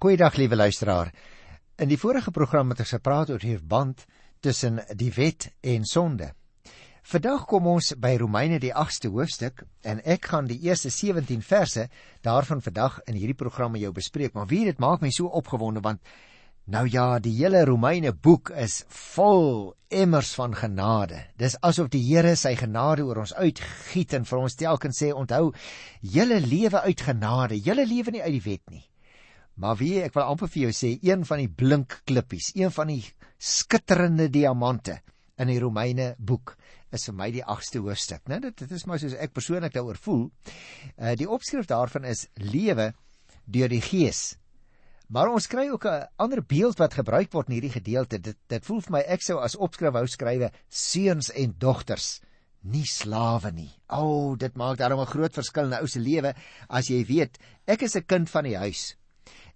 Goeiedag liewe luisteraar. In die vorige program het ons gepraat oor die verband tussen die wet en sonde. Vandag kom ons by Romeine die 8ste hoofstuk en ek gaan die eerste 17 verse daarvan vandag in hierdie program met jou bespreek. Maar wie dit maak my so opgewonde want nou ja, die hele Romeine boek is vol emmers van genade. Dis asof die Here sy genade oor ons uitgiet en vir ons telkens sê onthou, julle lewe uit genade, julle lewe nie uit die wet nie. Maar wie ek wil amper vir jou sê, een van die blink klippies, een van die skitterende diamante in die Romeine boek is vir my die 8ste hoofstuk, né? Dit dit is maar soos ek persoonlik daaroor voel. Uh die opskrif daarvan is lewe deur die gees. Maar ons kry ook 'n ander beeld wat gebruik word in hierdie gedeelte. Dit dit voel vir my ek sou as opskrif wou skrywe seuns en dogters, nie slawe nie. O, oh, dit maak daarom 'n groot verskil in 'n ou se lewe as jy weet ek is 'n kind van die huis.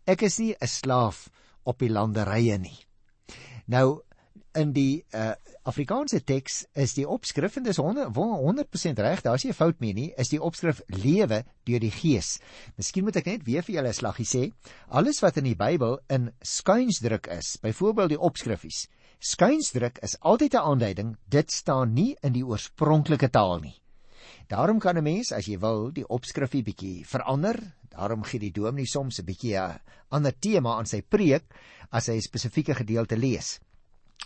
Ek is nie 'n slaaf op die landerye nie. Nou in die uh Afrikaanse teks is die opskrif en dis 100%, 100 reg, daar's nie 'n fout meer nie, is die opskrif lewe deur die gees. Miskien moet ek net weer vir julle 'n slaggie sê, alles wat in die Bybel in skuinsdruk is, byvoorbeeld die opskrifies. Skuinsdruk is altyd 'n aanduiding dit staan nie in die oorspronklike taal nie. Daarom kan 'n mens as jy wil die opskrifie bietjie verander. Daarom gee die dominee soms 'n bietjie 'n ander tema aan sy preek as hy 'n spesifieke gedeelte lees.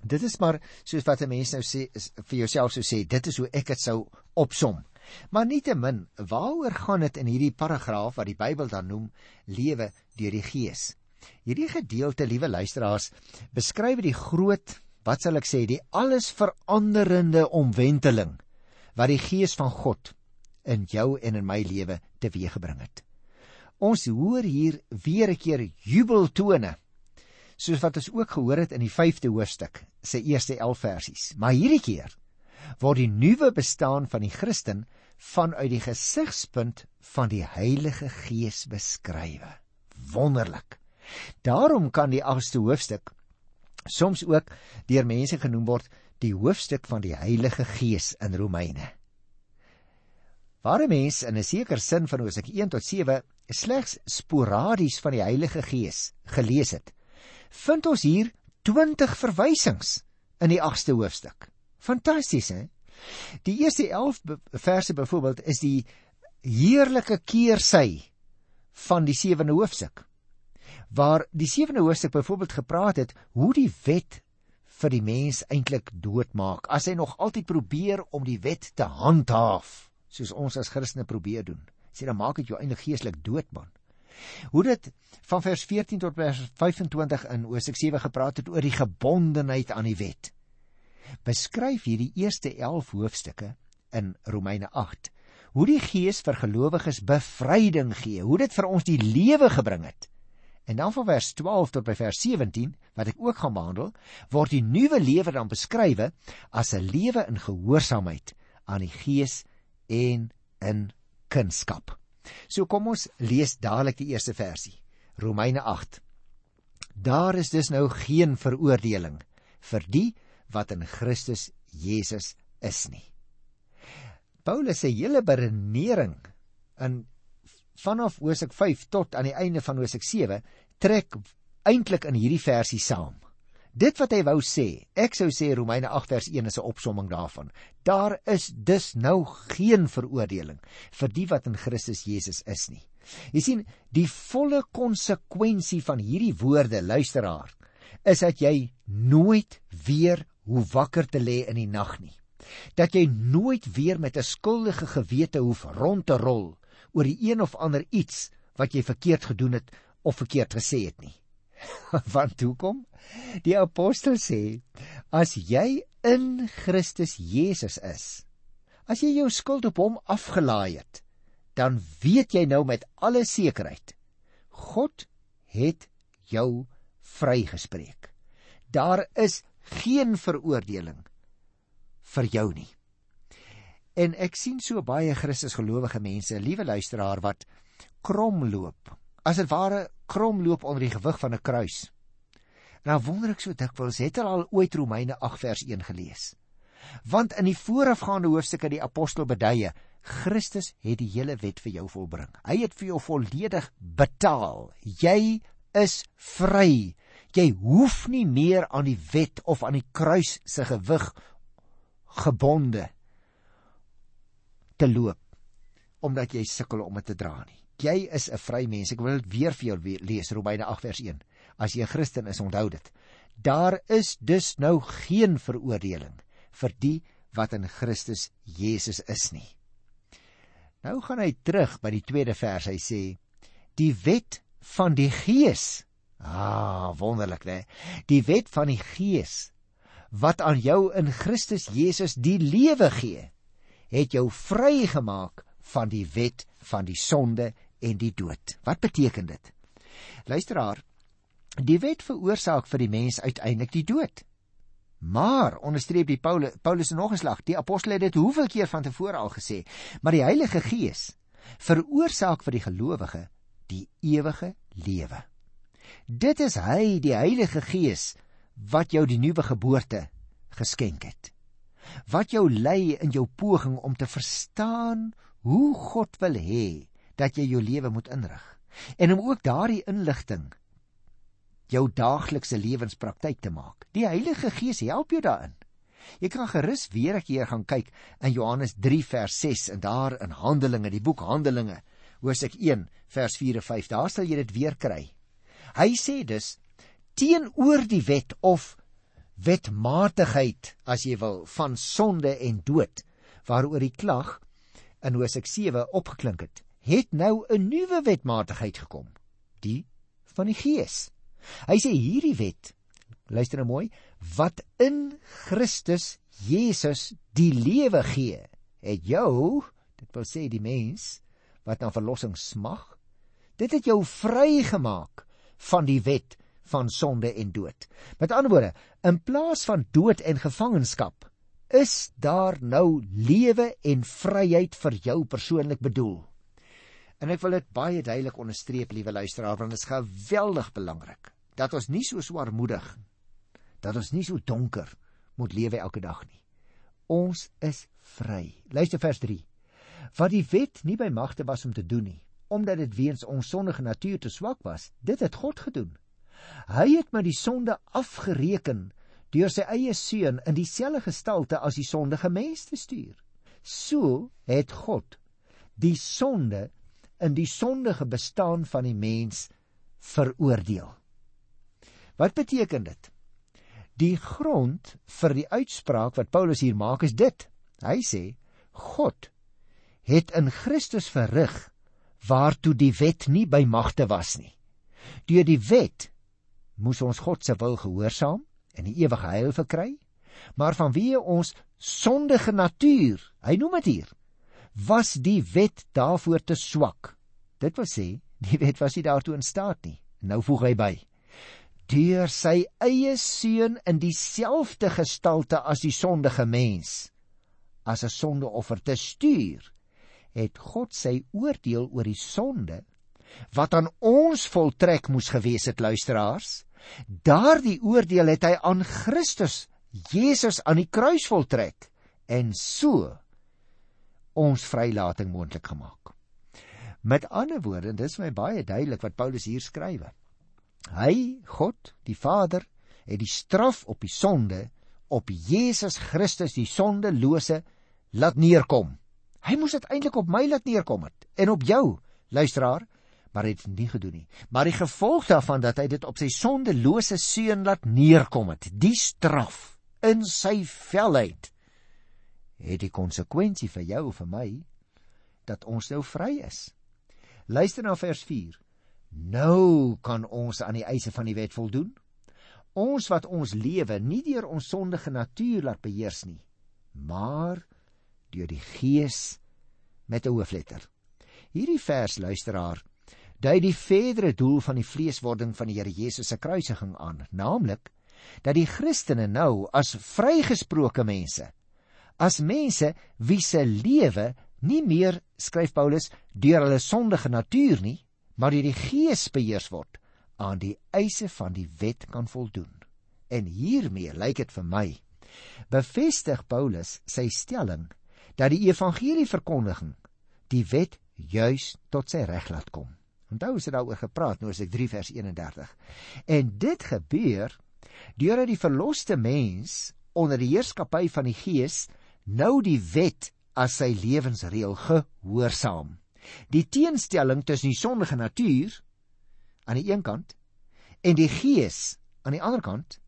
Dit is maar soos wat 'n mens nou sê vir jouself sou sê, dit is hoe ek dit sou opsom. Maar nietemin, waaroor gaan dit in hierdie paragraaf wat die Bybel dan noem lewe deur die Gees? Hierdie gedeelte, liewe luisteraars, beskryf die groot, wat sal ek sê, die alles veranderende omwenteling wat die Gees van God in jou en in my lewe teweeggebring het. Ons hoor hier weer 'n keer jubeltone soos wat ons ook gehoor het in die 5de hoofstuk se eerste 11 versies. Maar hierdie keer word die nuwe bestaan van die Christen vanuit die gesigspunt van die Heilige Gees beskrywe. Wonderlik. Daarom kan die 8ste hoofstuk soms ook deur mense genoem word die hoofstuk van die Heilige Gees in Romeine. Waar 'n mens in 'n sekere sin van Hosea 1 tot 7 slegs sporadies van die Heilige Gees gelees het, vind ons hier 20 verwysings in die 8ste hoofstuk. Fantasties, hè? Die eerste 11 verse byvoorbeeld is die heerlike keersy van die 7de hoofstuk. Waar die 7de hoofstuk byvoorbeeld gepraat het hoe die wet vir die mens eintlik doodmaak as hy nog altyd probeer om die wet te handhaaf soos ons as Christene probeer doen. Sê dan maak dit jou eintlik geestelik dood man. Hoe dit van vers 14 tot vers 25 in Hosea 7 gepraat het oor die gebondenheid aan die wet. Beskryf hierdie eerste 11 hoofstukke in Romeine 8 hoe die Gees vir gelowiges bevryding gee, hoe dit vir ons die lewe gebring het. En dan van vers 12 tot by vers 17 wat ek ook gaan behandel, word die nuwe lewe dan beskrywe as 'n lewe in gehoorsaamheid aan die Gees en in kunskap. So kom ons lees dadelik die eerste versie. Romeine 8. Daar is dus nou geen veroordeling vir die wat in Christus Jesus is nie. Paulus se hele beredenering in vanaf Hosea 5 tot aan die einde van Hosea 7 trek eintlik in hierdie versie saam. Dit wat hy wou sê, ek sou sê Romeine 8 vers 1 is 'n opsomming daarvan. Daar is dus nou geen veroordeling vir die wat in Christus Jesus is nie. Jy sien, die volle konsekwensie van hierdie woorde, luisteraar, is dat jy nooit weer hoe wakker te lê in die nag nie. Dat jy nooit weer met 'n skuldige gewete hoef rond te rol oor die een of ander iets wat jy verkeerd gedoen het of verkeerd gesê het nie. Want hoekom? Die apostel sê as jy in Christus Jesus is, as jy jou skuld op hom afgelaai het, dan weet jy nou met alle sekerheid God het jou vrygespreek. Daar is geen veroordeling vir jou nie. En ek sien so baie Christusgelowige mense, liewe luisteraar wat kromloop. As dit ware kromloop onder die gewig van 'n kruis. En dan wonder ek so dikwels, het hulle al ooit Romeine 8 vers 1 gelees? Want in die voorafgaande hoofstukke die apostel beduie, Christus het die hele wet vir jou volbring. Hy het vir jou volledig betaal. Jy is vry. Jy hoef nie meer aan die wet of aan die kruis se gewig gebonde te loop omdat jy sukkel om dit te dra nie. Jy is 'n vry mens. Ek wil dit weer vir jou lees Romeine 8 vers 1. As jy 'n Christen is, onthou dit. Daar is dus nou geen veroordeling vir die wat in Christus Jesus is nie. Nou gaan hy terug by die tweede vers. Hy sê: "Die wet van die Gees." Ah, wonderlik, né? Die wet van die Gees wat aan jou in Christus Jesus die lewe gee, het jou vrygemaak van die wet van die sonde en die dood. Wat beteken dit? Luisteraar, die wet veroorsaak vir die mens uiteindelik die dood. Maar onderstreep die Paulus Paulus nog 'n slag. Die apostel het dit hoeveel keer van tevore al gesê, maar die Heilige Gees veroorsaak vir die gelowige die ewige lewe. Dit is hy, die Heilige Gees, wat jou die nuwe geboorte geskenk het. Wat jou lei in jou poging om te verstaan hoe God wil hê dat jy jou lewe moet inrig en om ook daardie inligting jou daaglikse lewenspraktyk te maak. Die Heilige Gees help jou daarin. Jy kan gerus weer 'n keer gaan kyk in Johannes 3 vers 6 en daar in Handelinge, die boek Handelinge, hoofstuk 1 vers 4 en 5. Daar sal jy dit weer kry. Hy sê dus teenoor die wet of wetmatigheid as jy wil van sonde en dood waaroor die klag in Hosea 7 opgeklink het, het nou 'n nuwe wetmatigheid gekom, die van die Gees. Hy sê hierdie wet, luister nou mooi, wat in Christus Jesus die lewe gee, het jou, dit wil sê die mens wat na verlossing smag, dit het jou vrygemaak van die wet van sonde en dood. Met ander woorde, in plaas van dood en gevangenskap, is daar nou lewe en vryheid vir jou persoonlik bedoel. En ek wil dit baie duidelik onderstreep, liewe luisteraar, want dit is geweldig belangrik dat ons nie so swaarmoedig dat ons nie so donker moet lewe elke dag nie. Ons is vry. Luister vers 3. Wat die wet nie by magte was om te doen nie, omdat dit weens ons sondige natuur te swak was, dit het God gedoen. Hy het met die sonde afgereken deur sy eie seun in dieselfde gestalte as die sondige mens te stuur. So het God die sonde in die sondige bestaan van die mens veroordeel. Wat beteken dit? Die grond vir die uitspraak wat Paulus hier maak is dit. Hy sê God het in Christus verrig waartoe die wet nie by magte was nie. Deur die wet moes ons God se wil gehoorsaam en die ewige heil verkry, maar vanweë ons sondige natuur, hy noem dit hier, was die wet daarvoor te swak. Dit wil sê, die wet was nie daartoe in staat nie. Nou voeg hy by: Deur sy eie seun in dieselfde gestalte as die sondige mens as 'n sondeoffer te stuur, het God sy oordeel oor die sonde wat aan ons voltrek moes gewees het luisteraars Daardie oordeel het hy aan Christus Jesus aan die kruis voltrek en so ons vrylating moontlik gemaak. Met ander woorde, dis my baie duidelik wat Paulus hier skryf. Hy, God, die Vader, het die straf op die sonde op Jesus Christus die sondelose laat neerkom. Hy moes dit eintlik op my laat neerkom het en op jou, luisteraar, maar hy het dit nie gedoen nie. Maar die gevolg daarvan dat hy dit op sy sondelose seun laat neerkom het, die straf in sy velheid het die konsekwensie vir jou en vir my dat ons nou vry is. Luister na vers 4. Nou kan ons aan die eise van die wet voldoen. Ons wat ons lewe nie deur ons sondige natuur laat beheers nie, maar deur die Gees met 'n hoofletter. Hierdie vers luisteraar dui die verdere doel van die vleeswording van die Here Jesus se kruisiging aan, naamlik dat die Christene nou as vrygesproke mense, as mense wie se lewe nie meer skryf Paulus deur hulle sondige natuur nie, maar deur die Gees beheers word, aan die eise van die wet kan voldoen. En hiermee lyk dit vir my bevestig Paulus sy stelling dat die evangelie verkondiging die wet juis tot sy reg laat kom. Onthou ons het daaroor gepraat nou as ek 3 vers 31. En dit gebeur deurdat die verloste mens onder die heerskappy van die Gees nou die wet as sy lewensreël gehoorsaam. Die teenstelling tussen die sondige natuur aan die een kant en die Gees aan die ander kant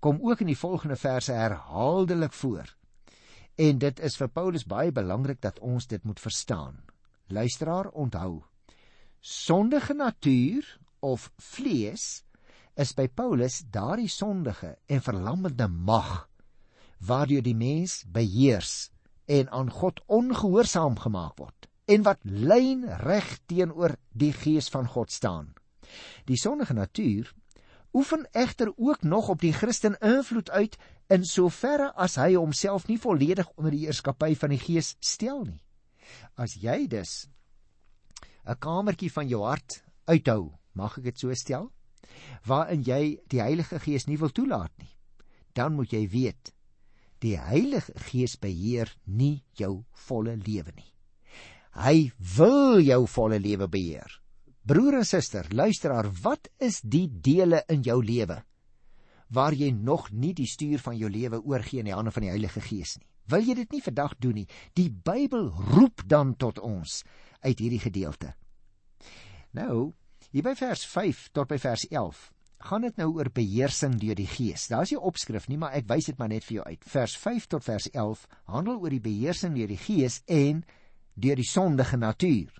kom ook in die volgende verse herhaaldelik voor. En dit is vir Paulus baie belangrik dat ons dit moet verstaan. Luisteraar, onthou. Sondige natuur of vlees is by Paulus daardie sondige en verlammende mag waardeur die mens beheers en aan God ongehoorsaam gemaak word en wat lyn reg teenoor die gees van God staan. Die sondige natuur oefen egter ook nog op die Christen invloed uit in soverre as hy homself nie volledig onder die heerskappy van die gees stel nie. As jy dus 'n kamertjie van jou hart uithou, mag ek dit so stel, waarin jy die Heilige Gees nie wil toelaat nie, dan moet jy weet die Heilige Gees beheer nie jou volle lewe nie. Hy wil jou volle lewe beheer. Broer en suster, luisteraar, wat is die dele in jou lewe waar jy nog nie die stuur van jou lewe oorgee in die hande van die Heilige Gees nie? Wil jy dit nie vandag doen nie? Die Bybel roep dan tot ons uit hierdie gedeelte. Nou, hier by vers 5 tot by vers 11 gaan dit nou oor beheersing deur die Gees. Daar's nie opskrif nie, maar ek wys dit maar net vir jou uit. Vers 5 tot vers 11 handel oor die beheersing deur die Gees en deur die sondige natuur.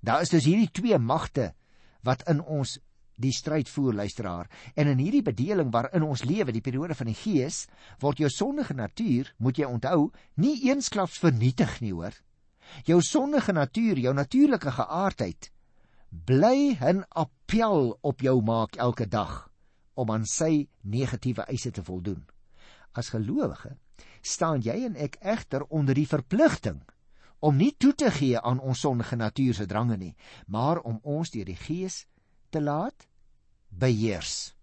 Daar is dus hierdie twee magte wat in ons die stryd voer luisteraar en in hierdie bedeling waarin ons lewe die periode van die gees word jou sondige natuur moet jy onthou nie eensklaps vernietig nie hoor jou sondige natuur jou natuurlike geaardheid bly 'n appel op jou maak elke dag om aan sy negatiewe eise te voldoen as gelowige staan jy en ek egter onder die verpligting om nie toe te gee aan ons sondige natuur se drange nie, maar om ons deur die Gees te laat beheers.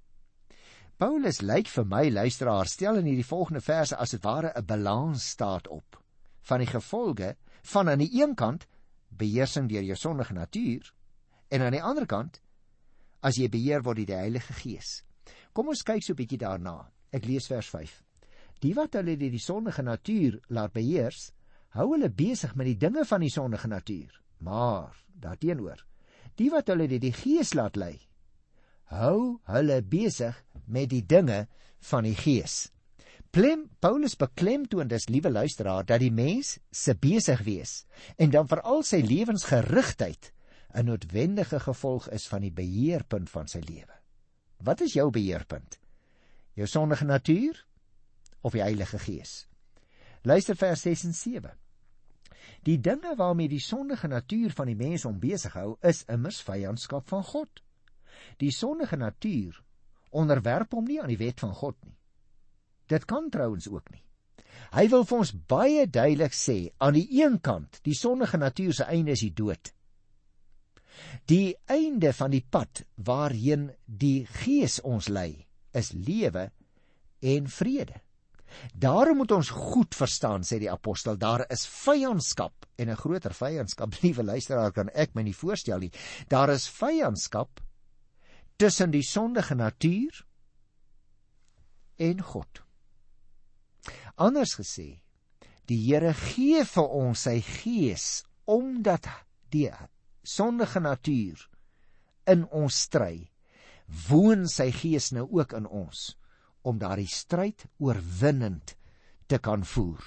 Paulus lyk vir my luisteraar stel in hierdie volgende verse as dit ware 'n balans staat op van die gevolge van aan die een kant beheersing deur jou sondige natuur en aan die ander kant as jy beheer word deur die Heilige Gees. Kom ons kyk so 'n bietjie daarna. Ek lees vers 5. Die wat hulle deur die sondige natuur laat beheers, hou hulle besig met die dinge van die sondige natuur. Maar daarteenoor, die wat hulle die, die gees laat lei, hou hulle besig met die dinge van die gees. Plem Paulus beklemtoon dus liewe luisteraar dat die mens se besig wees en dan veral sy lewensgerigtheid 'n noodwendige gevolg is van die beheerpunt van sy lewe. Wat is jou beheerpunt? Jou sondige natuur of die Heilige Gees? Luister vers 6 en 7. Die dinge waarmee die sondige natuur van die mens hom besig hou, is immers vyandskap van God. Die sondige natuur onderwerp hom nie aan die wet van God nie. Dit kan trouens ook nie. Hy wil vir ons baie duidelik sê, aan die een kant, die sondige natuur se einde is die dood. Die einde van die pad waarheen die Gees ons lei, is lewe en vrede. Daarom moet ons goed verstaan sê die apostel daar is vyandskap en 'n groter vyandskap. Liewe luisteraar kan ek my nie voorstel nie. Daar is vyandskap tussen die sondige natuur en God. Anders gesê die Here gee vir ons sy gees omdat die sondige natuur in ons stry woon sy gees nou ook in ons om daardie stryd oorwinnend te kan voer.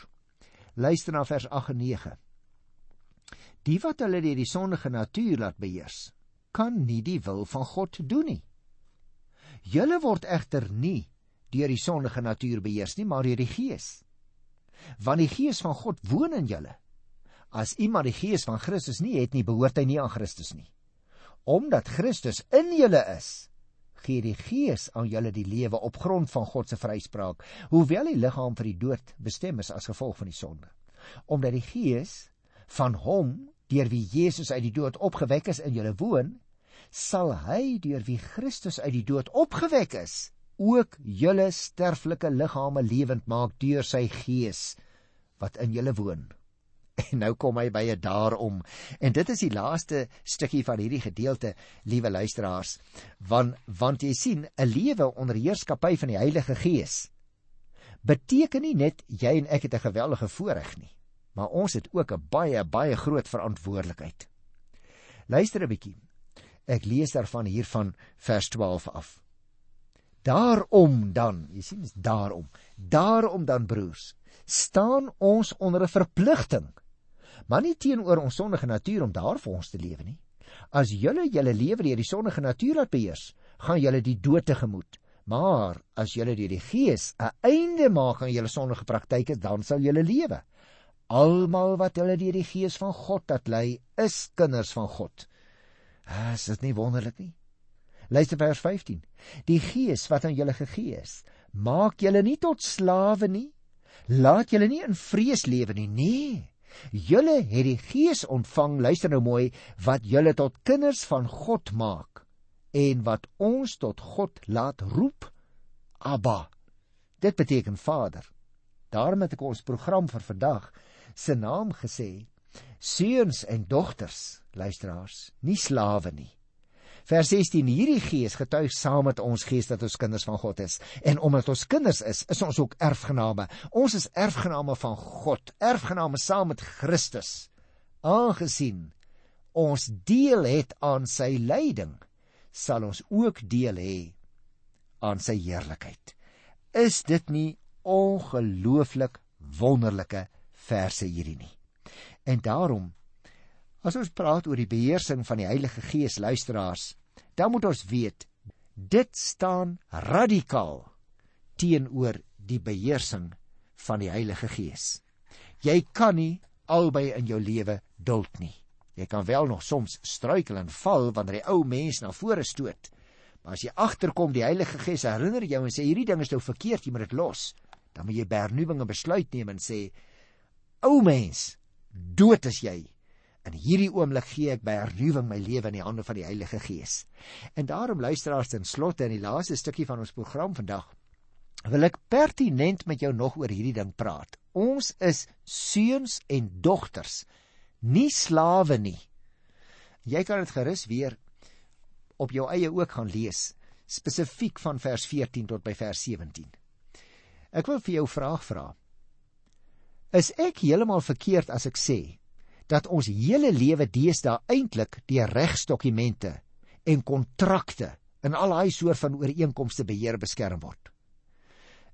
Luister na vers 8 en 9. Die wat hulle deur die sondige natuur laat beheers, kan nie die wil van God doen nie. Julle word egter nie deur die sondige natuur beheers nie, maar deur die Gees. Want die Gees van God woon in julle. As iemand die Gees van Christus nie het nie, behoort hy nie aan Christus nie. Omdat Christus in julle is, gee die Gees aan julle die lewe op grond van God se vryspraak, hoewel die liggaam vir die dood bestem is as gevolg van die sonde. Omdat die Gees van hom deur wie Jesus uit die dood opgewek is in julle woon, sal hy deur wie Christus uit die dood opgewek is, ook julle sterflike liggame lewend maak deur sy Gees wat in julle woon. En nou kom hy by 'n daarom. En dit is die laaste stukkie van hierdie gedeelte, liewe luisteraars. Want want jy sien, 'n lewe onder heerskappy van die Heilige Gees beteken nie net jy en ek het 'n geweldige voorreg nie, maar ons het ook 'n baie baie groot verantwoordelikheid. Luister 'n bietjie. Ek lees daarvan hier van vers 12 af. Daarom dan, jy sien, is daarom. Daarom dan broers, staan ons onder 'n verpligting. Maar nie teenoor ons sondige natuur om daar vir ons te lewe nie. As julle julle lewe deur die sondige natuur laat beheers, gaan julle die dood tegemoet. Maar as julle deur die Gees 'n einde maak aan julle sondige praktyke, dan sal julle lewe. Almal wat hulle deur die Gees van God laat lei, is kinders van God. Ah, is dit nie wonderlik nie? Luister vers 15. Die Gees wat aan julle gegee is, maak julle nie tot slawe nie, Laat julle nie in vrees lewe nie. Nee. Julle het die Gees ontvang, luister nou mooi, wat julle tot kinders van God maak en wat ons tot God laat roep Abba. Dit beteken Vader. Daarom het ek ons program vir vandag se naam gesê: Seuns en dogters, luisteraars, nie slawe nie. Vers 16: Hierdie Gees getuig saam met ons gees dat ons kinders van God is. En omdat ons kinders is, is ons ook erfgename. Ons is erfgename van God, erfgename saam met Christus. Aangesien ons deel het aan sy lyding, sal ons ook deel hê aan sy heerlikheid. Is dit nie ongelooflik wonderlike verse hierdie nie? En daarom As ons praat oor die beheersing van die Heilige Gees, luisteraars, dan moet ons weet dit staan radikaal teenoor die beheersing van die Heilige Gees. Jy kan nie albei in jou lewe duld nie. Jy kan wel nog soms struikel en val wanneer die ou mens na vore stoot. Maar as jy agterkom die Heilige Gees herinner jou en sê hierdie ding is nou verkeerd, jy moet dit los, dan moet jy bernuwing 'n besluit neem en sê ou mens, dood is jy. In hierdie oomblik gee ek by hernuwing my lewe in die hande van die Heilige Gees. En daarom luisteraars ten slotte in die laaste stukkie van ons program vandag wil ek pertinent met jou nog oor hierdie ding praat. Ons is seuns en dogters, nie slawe nie. Jy kan dit gerus weer op jou eie ook gaan lees, spesifiek van vers 14 tot by vers 17. Ek wil vir jou 'n vraag vra. Is ek heeltemal verkeerd as ek sê dat ons hele lewe deesdae eintlik deur regsdokumente en kontrakte en al daai soort van ooreenkomste beheer beskerm word.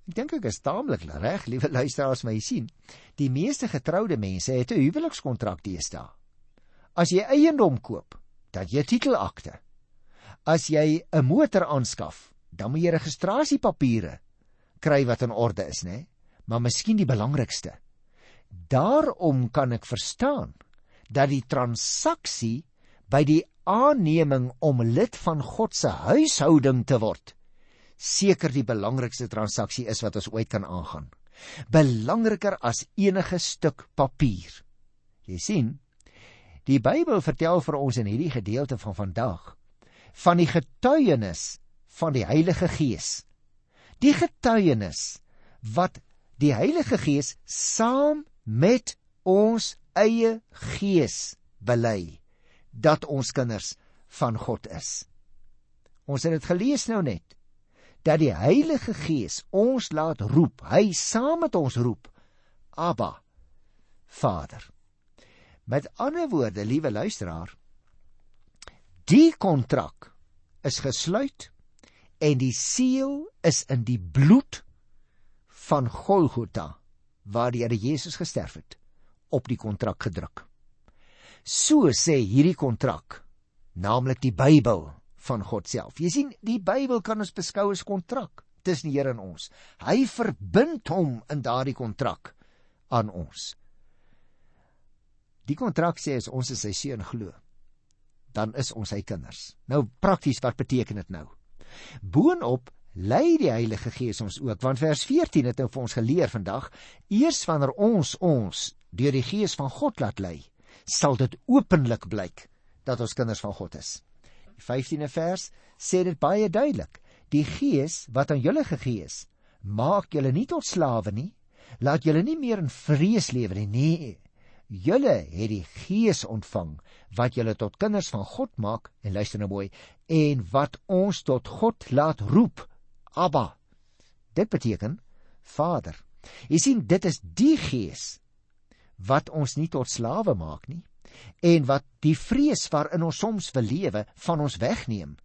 Ek dink ek is taamlik reg, liewe luisteraars, maar jy sien, die meeste getroude mense het 'n huwelikskontrak deesdae. As jy eiendom koop, dan jy titelakte. As jy 'n motor aanskaf, dan moet jy registrasiepapiere kry wat in orde is, né? Maar miskien die belangrikste, Daarom kan ek verstaan dat die transaksie by die aanneming om lid van God se huishouding te word seker die belangrikste transaksie is wat ons ooit kan aangaan. Belangriker as enige stuk papier. Jy sien, die Bybel vertel vir ons in hierdie gedeelte van vandag van die getuienis van die Heilige Gees. Die getuienis wat die Heilige Gees saam met ons eie gees bely dat ons kinders van God is. Ons het dit gelees nou net dat die Heilige Gees ons laat roep, hy saam met ons roep, Abba, Vader. Met ander woorde, liewe luisteraar, die kontrak is gesluit en die seël is in die bloed van Golgotha waar die Here Jesus gesterf het op die kontrak gedruk. So sê hierdie kontrak, naamlik die Bybel van God self. Jy sien, die Bybel kan ons beskou as kontrak tussen die Here en ons. Hy verbind hom in daardie kontrak aan ons. Die kontrak sê as ons is sy seun glo, dan is ons sy kinders. Nou prakties wat beteken dit nou? Boonop lei die Heilige Gees ons ook want vers 14 het nou vir ons geleer vandag eers wanneer ons ons deur die Gees van God laat lei sal dit openlik blyk dat ons kinders van God is. Die 15de vers sê dit baie duidelik die Gees wat aan julle gegee is maak julle nie tot slawe nie laat julle nie meer in vrees lewe nie nee julle het die Gees ontvang wat julle tot kinders van God maak en luister nou mooi en wat ons tot God laat roep Abba dit beteken Vader jy sien dit is die Gees wat ons nie tot slawe maak nie en wat die vrees waarin ons soms verlewe van ons wegneem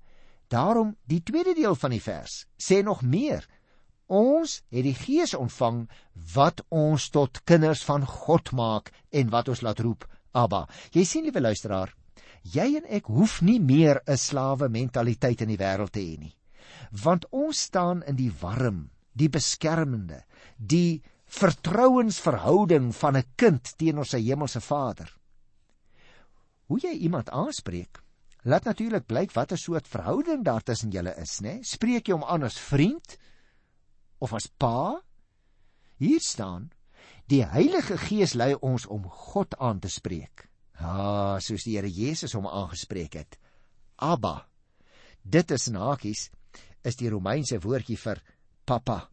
daarom die tweede deel van die vers sê nog meer Ons het die Gees ontvang wat ons tot kinders van God maak en wat ons laat roep Abba. Jy sien liewe luisteraar, jy en ek hoef nie meer 'n slawe mentaliteit in die wêreld te hê nie. Want ons staan in die warm, die beskermende, die vertrouensverhouding van 'n kind teenoor sy hemelse Vader. Hoe jy iemand aanspreek, laat natuurlik blyk watter soort verhouding daar tussen julle is, né? Spreek jy hom aan as vriend? of as pa? Hier staan: Die Heilige Gees lei ons om God aan te spreek. Ah, soos die Here Jesus hom aangespreek het. Abba. Dit is nakies is die Romeinse woordjie vir pappa.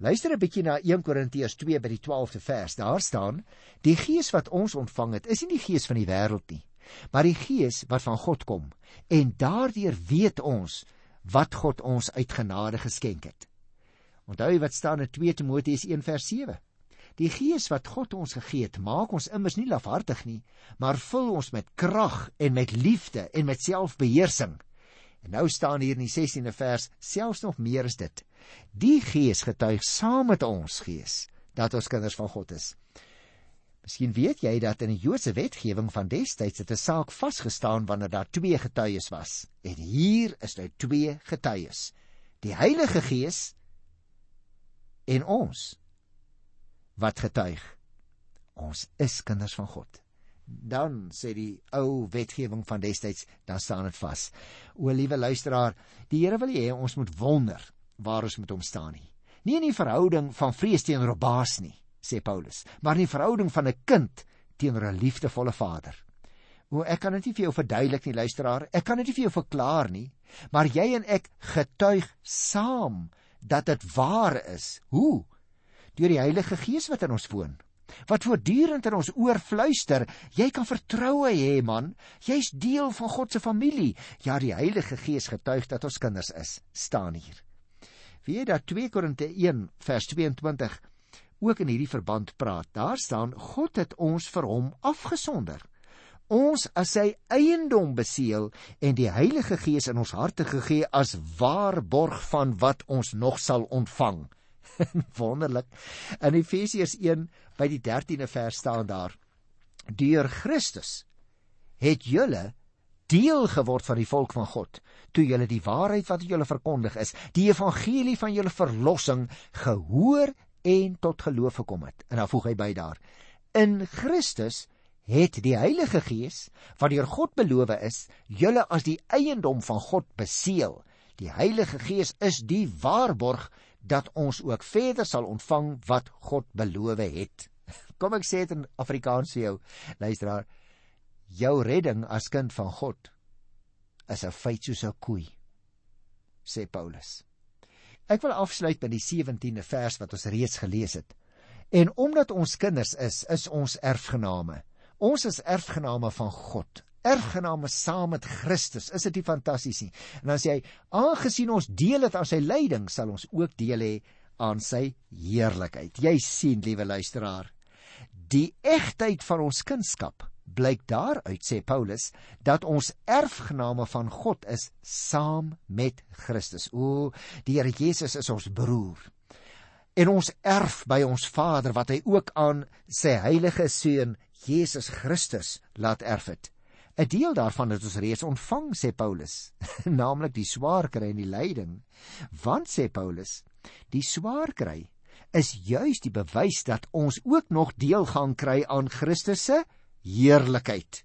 Luister 'n bietjie na 1 Korintiërs 2 by die 12de vers. Daar staan: Die Gees wat ons ontvang het, is nie die gees van die wêreld nie, maar die Gees wat van God kom. En daardeur weet ons wat God ons uit genade geskenk het. Onthou wat staan in 2 Timoteus 1 vers 7. Die Gees wat God ons gegee het, maak ons immers nie lafhartig nie, maar vul ons met krag en met liefde en met selfbeheersing. En nou staan hier in die 16de vers selfs nog meer as dit. Die Gees getuig saam met ons gees dat ons kinders van God is. Miskien weet jy dat in die Joodse wetgewing van destyds het 'n saak vasgestaan wanneer daar twee getuies was. En hier is nou twee getuies. Die Heilige Gees en ons wat getuig ons is kinders van God dan sê die ou wetgewing van destyds dan staan dit vas o liewe luisteraar die Here wil hê ons moet wonder waar ons met hom staan nie nie in die verhouding van vrees teenoor 'n baas nie sê Paulus maar in die verhouding van 'n kind teenoor 'n liefdevolle vader o ek kan dit nie vir jou verduidelik nie luisteraar ek kan dit nie vir jou verklaar nie maar jy en ek getuig saam dat dit waar is. Hoe? Deur die Heilige Gees wat in ons woon. Wat voortdurend in ons oor fluister, jy kan vertroue hê man, jy's deel van God se familie. Ja, die Heilige Gees getuig dat ons kinders is, staan hier. Wie jy dat 2 Korinte 1 vers 22 ook in hierdie verband praat. Daar staan God het ons vir hom afgesonder ons as sy eiendom beseël en die Heilige Gees in ons harte gegee as waarborg van wat ons nog sal ontvang. Wonderlik. In Efesiërs 1 by die 13de vers staan daar: Deur Christus het julle deel geword van die volk van God toe julle die waarheid wat julle verkondig is, die evangelie van julle verlossing gehoor en tot geloof gekom het. En dan voeg hy by daar: In Christus het die Heilige Gees wat deur God beloof is, julle as die eiendom van God beseël. Die Heilige Gees is die waarborg dat ons ook verder sal ontvang wat God beloof het. Kom ek sê dit in Afrikaans vir jou, luisteraar. Jou redding as kind van God is 'n feit soos 'n koei, sê Paulus. Ek wil afsluit met die 17de vers wat ons reeds gelees het. En omdat ons kinders is, is ons erfgename. Ons is erfgename van God. Erfgename saam met Christus. Is dit nie fantasties nie? En as jy aangesien ons deel het aan sy lyding, sal ons ook deel hê aan sy heerlikheid. Jy sien, liewe luisteraar, die egtheid van ons kunskap blyk daaruit sê Paulus dat ons erfgename van God is saam met Christus. O, die Here Jesus is ons broer. En ons erf by ons Vader wat hy ook aan sy heilige seun Jesus Christus laat erf het. 'n Deel daarvan het ons reeds ontvang, sê Paulus, naamlik die swaar kry en die lyding. Want sê Paulus, die swaar kry is juis die bewys dat ons ook nog deel gaan kry aan Christus se heerlikheid.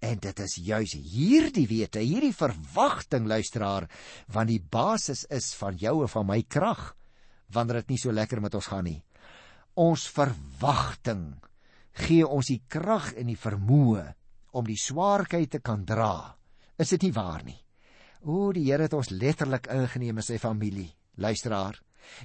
En dit is juis hierdie wete, hierdie verwagting luisteraar, want die basis is van jou en van my krag wanneer dit nie so lekker met ons gaan nie. Ons verwagting gee ons die krag en die vermoë om die swaarheid te kan dra. Is dit nie waar nie? O, die Here het ons letterlik ingeneem in sy familie. Luisteraar,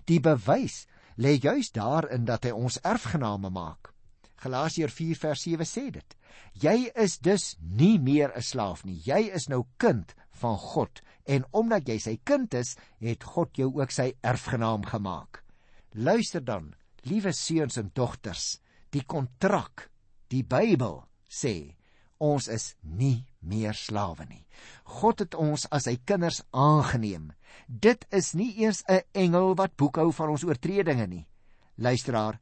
die bewys lê juis daarin dat hy ons erfgename maak. Galasiërs 4 vers 7 sê dit. Jy is dus nie meer 'n slaaf nie. Jy is nou kind van God en omdat jy sy kind is, het God jou ook sy erfgenaam gemaak. Luister dan, liewe seuns en dogters, die kontrak, die Bybel sê ons is nie meer slawe nie. God het ons as sy kinders aangeneem. Dit is nie eers 'n engel wat boekhou van ons oortredinge nie. Luisteraar,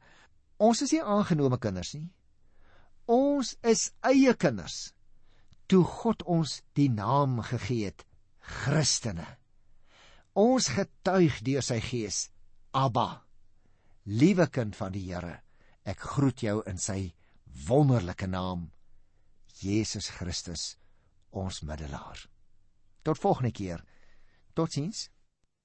ons is nie aangenome kinders nie. Ons is eie kinders. Toe God ons die naam gegee het, Christene. Ons getuig deur sy Gees, Abba, liewe kind van die Here. Ek groet jou in sy wonderlike naam, Jesus Christus ons middelaar. Tot volgende keer. Totsiens.